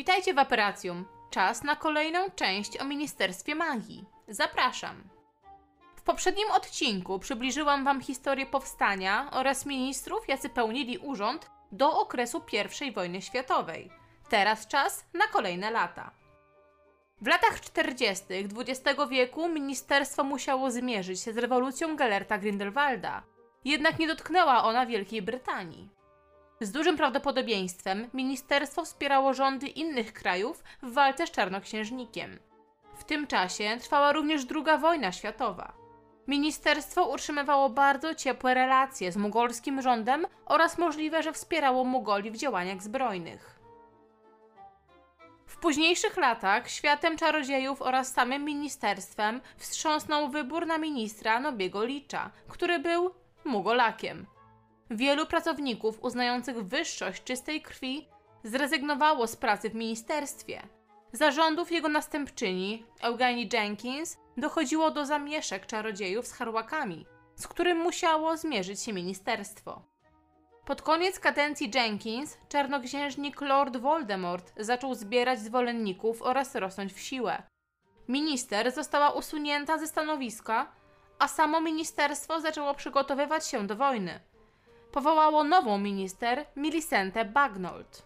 Witajcie w Operacjum. Czas na kolejną część o Ministerstwie Magii. Zapraszam. W poprzednim odcinku przybliżyłam Wam historię powstania oraz ministrów, jacy pełnili urząd do okresu I wojny światowej. Teraz czas na kolejne lata. W latach 40. XX wieku ministerstwo musiało zmierzyć się z rewolucją Gellerta Grindelwalda, jednak nie dotknęła ona Wielkiej Brytanii. Z dużym prawdopodobieństwem ministerstwo wspierało rządy innych krajów w walce z czarnoksiężnikiem. W tym czasie trwała również II wojna światowa. Ministerstwo utrzymywało bardzo ciepłe relacje z mugolskim rządem oraz możliwe, że wspierało Mugoli w działaniach zbrojnych. W późniejszych latach światem czarodziejów oraz samym ministerstwem wstrząsnął wybór na ministra Nobiego Licza, który był Mugolakiem. Wielu pracowników uznających wyższość czystej krwi zrezygnowało z pracy w ministerstwie. Zarządów jego następczyni, Eugenie Jenkins, dochodziło do zamieszek czarodziejów z harłakami, z którym musiało zmierzyć się ministerstwo. Pod koniec kadencji Jenkins, czarnoksiężnik Lord Voldemort zaczął zbierać zwolenników oraz rosnąć w siłę. Minister została usunięta ze stanowiska, a samo ministerstwo zaczęło przygotowywać się do wojny. Powołało nową minister, Millicentę Bagnold.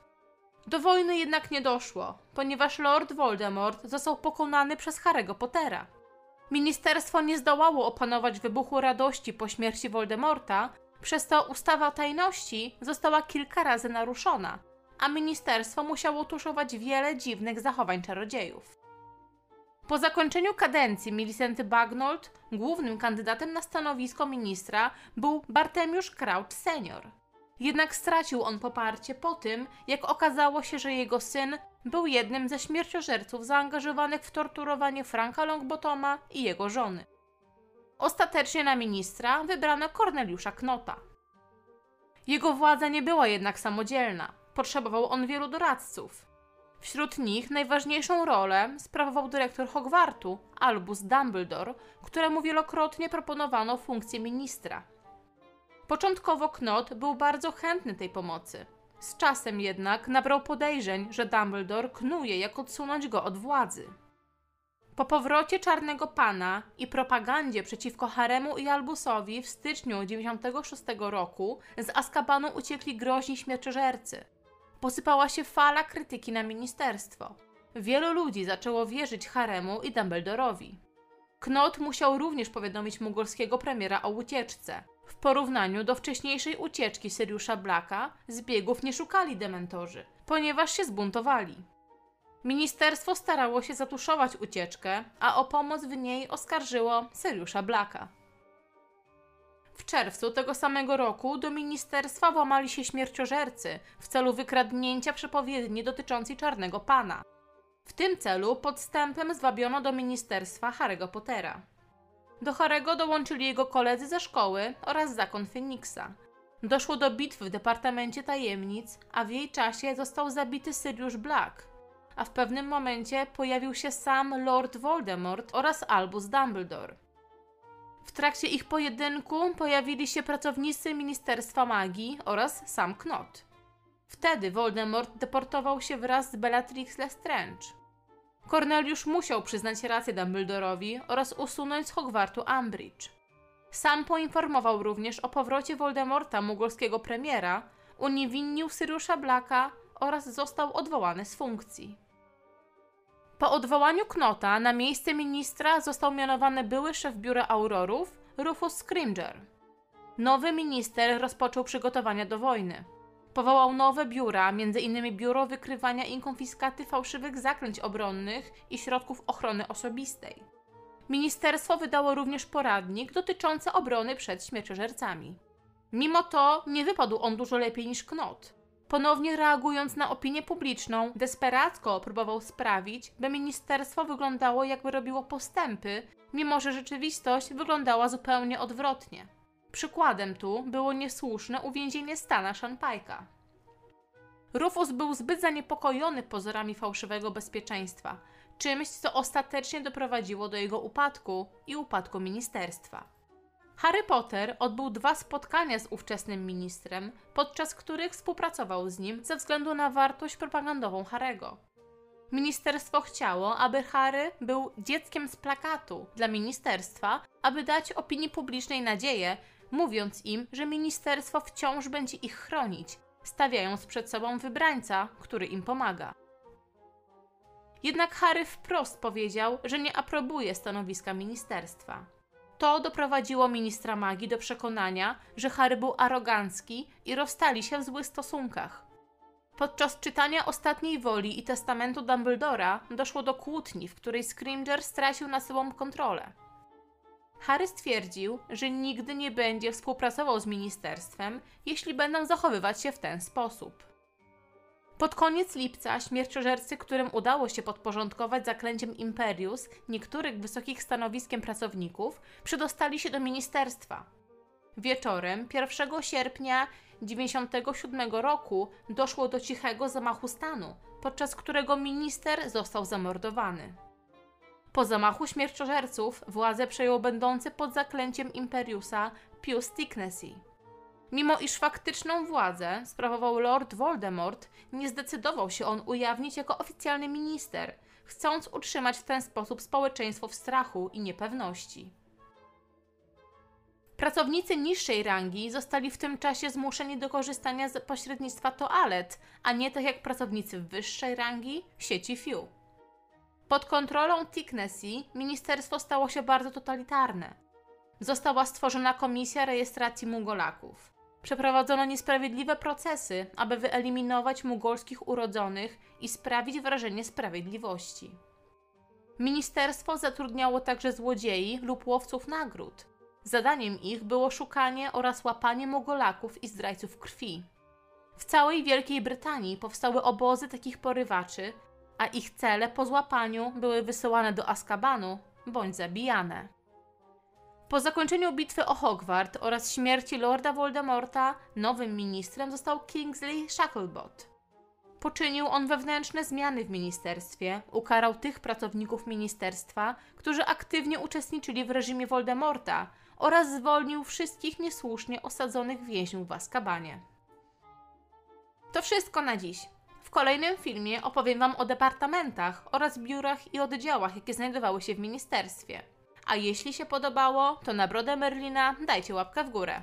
Do wojny jednak nie doszło, ponieważ Lord Voldemort został pokonany przez Harry'ego Pottera. Ministerstwo nie zdołało opanować wybuchu radości po śmierci Voldemorta, przez to ustawa tajności została kilka razy naruszona, a ministerstwo musiało tuszować wiele dziwnych zachowań czarodziejów. Po zakończeniu kadencji Milicenty Bagnold głównym kandydatem na stanowisko ministra był Bartemiusz Crouch senior. Jednak stracił on poparcie po tym, jak okazało się, że jego syn był jednym ze śmierciożerców zaangażowanych w torturowanie Franka Longbottoma i jego żony. Ostatecznie na ministra wybrano Korneliusza Knota. Jego władza nie była jednak samodzielna. Potrzebował on wielu doradców. Wśród nich najważniejszą rolę sprawował dyrektor Hogwartu, Albus Dumbledore, któremu wielokrotnie proponowano funkcję ministra. Początkowo Knot był bardzo chętny tej pomocy. Z czasem jednak nabrał podejrzeń, że Dumbledore knuje, jak odsunąć go od władzy. Po powrocie Czarnego Pana i propagandzie przeciwko Haremu i Albusowi w styczniu 1996 roku z Azkabanu uciekli groźni śmierciożercy. Posypała się fala krytyki na ministerstwo. Wielu ludzi zaczęło wierzyć Haremu i Dumbledorowi. Knot musiał również powiadomić mugolskiego premiera o ucieczce. W porównaniu do wcześniejszej ucieczki Siriusza Blacka, zbiegów nie szukali dementorzy, ponieważ się zbuntowali. Ministerstwo starało się zatuszować ucieczkę, a o pomoc w niej oskarżyło Siriusza Blacka. W czerwcu tego samego roku do ministerstwa włamali się śmierciożercy w celu wykradnięcia przepowiedni dotyczącej Czarnego Pana. W tym celu podstępem zwabiono do ministerstwa Harry'ego Pottera. Do Harry'ego dołączyli jego koledzy ze szkoły oraz zakon Feniksa. Doszło do bitwy w Departamencie Tajemnic, a w jej czasie został zabity Sirius Black, a w pewnym momencie pojawił się sam Lord Voldemort oraz Albus Dumbledore. W trakcie ich pojedynku pojawili się pracownicy Ministerstwa Magii oraz sam Knot. Wtedy Voldemort deportował się wraz z Bellatrix Lestrange. Corneliusz musiał przyznać rację Dumbledorowi oraz usunąć z Hogwartu Umbridge. Sam poinformował również o powrocie Voldemorta, mugolskiego premiera, uniewinnił Siriusza Blacka oraz został odwołany z funkcji. Po odwołaniu Knota na miejsce ministra został mianowany były szef biura Aurorów, Rufus Scrimger. Nowy minister rozpoczął przygotowania do wojny. Powołał nowe biura, m.in. Biuro Wykrywania i Konfiskaty Fałszywych Zaklęć Obronnych i Środków Ochrony Osobistej. Ministerstwo wydało również poradnik dotyczący obrony przed śmierciożercami. Mimo to nie wypadł on dużo lepiej niż Knot. Ponownie reagując na opinię publiczną, desperacko próbował sprawić, by ministerstwo wyglądało jakby robiło postępy, mimo że rzeczywistość wyglądała zupełnie odwrotnie. Przykładem tu było niesłuszne uwięzienie Stana Shanpajka. Rufus był zbyt zaniepokojony pozorami fałszywego bezpieczeństwa, czymś co ostatecznie doprowadziło do jego upadku i upadku ministerstwa. Harry Potter odbył dwa spotkania z ówczesnym ministrem, podczas których współpracował z nim ze względu na wartość propagandową Harego. Ministerstwo chciało, aby Harry był dzieckiem z plakatu dla ministerstwa, aby dać opinii publicznej nadzieję, mówiąc im, że ministerstwo wciąż będzie ich chronić, stawiając przed sobą wybrańca, który im pomaga. Jednak Harry wprost powiedział, że nie aprobuje stanowiska ministerstwa. To doprowadziło ministra magii do przekonania, że Harry był arogancki i rozstali się w złych stosunkach. Podczas czytania Ostatniej Woli i Testamentu Dumbledora doszło do kłótni, w której Scrimger stracił nad sobą kontrolę. Harry stwierdził, że nigdy nie będzie współpracował z ministerstwem, jeśli będą zachowywać się w ten sposób. Pod koniec lipca śmierciożercy, którym udało się podporządkować zaklęciem Imperius niektórych wysokich stanowiskiem pracowników, przedostali się do ministerstwa. Wieczorem 1 sierpnia 97 roku doszło do cichego zamachu stanu, podczas którego minister został zamordowany. Po zamachu śmierciożerców władzę przejął będący pod zaklęciem Imperiusa Pius Ticknessy. Mimo iż faktyczną władzę sprawował Lord Voldemort, nie zdecydował się on ujawnić jako oficjalny minister, chcąc utrzymać w ten sposób społeczeństwo w strachu i niepewności. Pracownicy niższej rangi zostali w tym czasie zmuszeni do korzystania z pośrednictwa toalet, a nie tak jak pracownicy wyższej rangi sieci FIU. Pod kontrolą Ticknessy ministerstwo stało się bardzo totalitarne. Została stworzona komisja rejestracji mugolaków. Przeprowadzono niesprawiedliwe procesy, aby wyeliminować mugolskich urodzonych i sprawić wrażenie sprawiedliwości. Ministerstwo zatrudniało także złodziei lub łowców nagród. Zadaniem ich było szukanie oraz łapanie mugolaków i zdrajców krwi. W całej Wielkiej Brytanii powstały obozy takich porywaczy, a ich cele po złapaniu były wysyłane do Azkabanu bądź zabijane. Po zakończeniu bitwy o Hogwart oraz śmierci Lorda Voldemorta, nowym ministrem został Kingsley Shacklebot. Poczynił on wewnętrzne zmiany w ministerstwie, ukarał tych pracowników ministerstwa, którzy aktywnie uczestniczyli w reżimie Voldemorta oraz zwolnił wszystkich niesłusznie osadzonych więźniów w Azkabanie. To wszystko na dziś. W kolejnym filmie opowiem Wam o departamentach oraz biurach i oddziałach, jakie znajdowały się w ministerstwie. A jeśli się podobało, to na brodę Merlina dajcie łapkę w górę.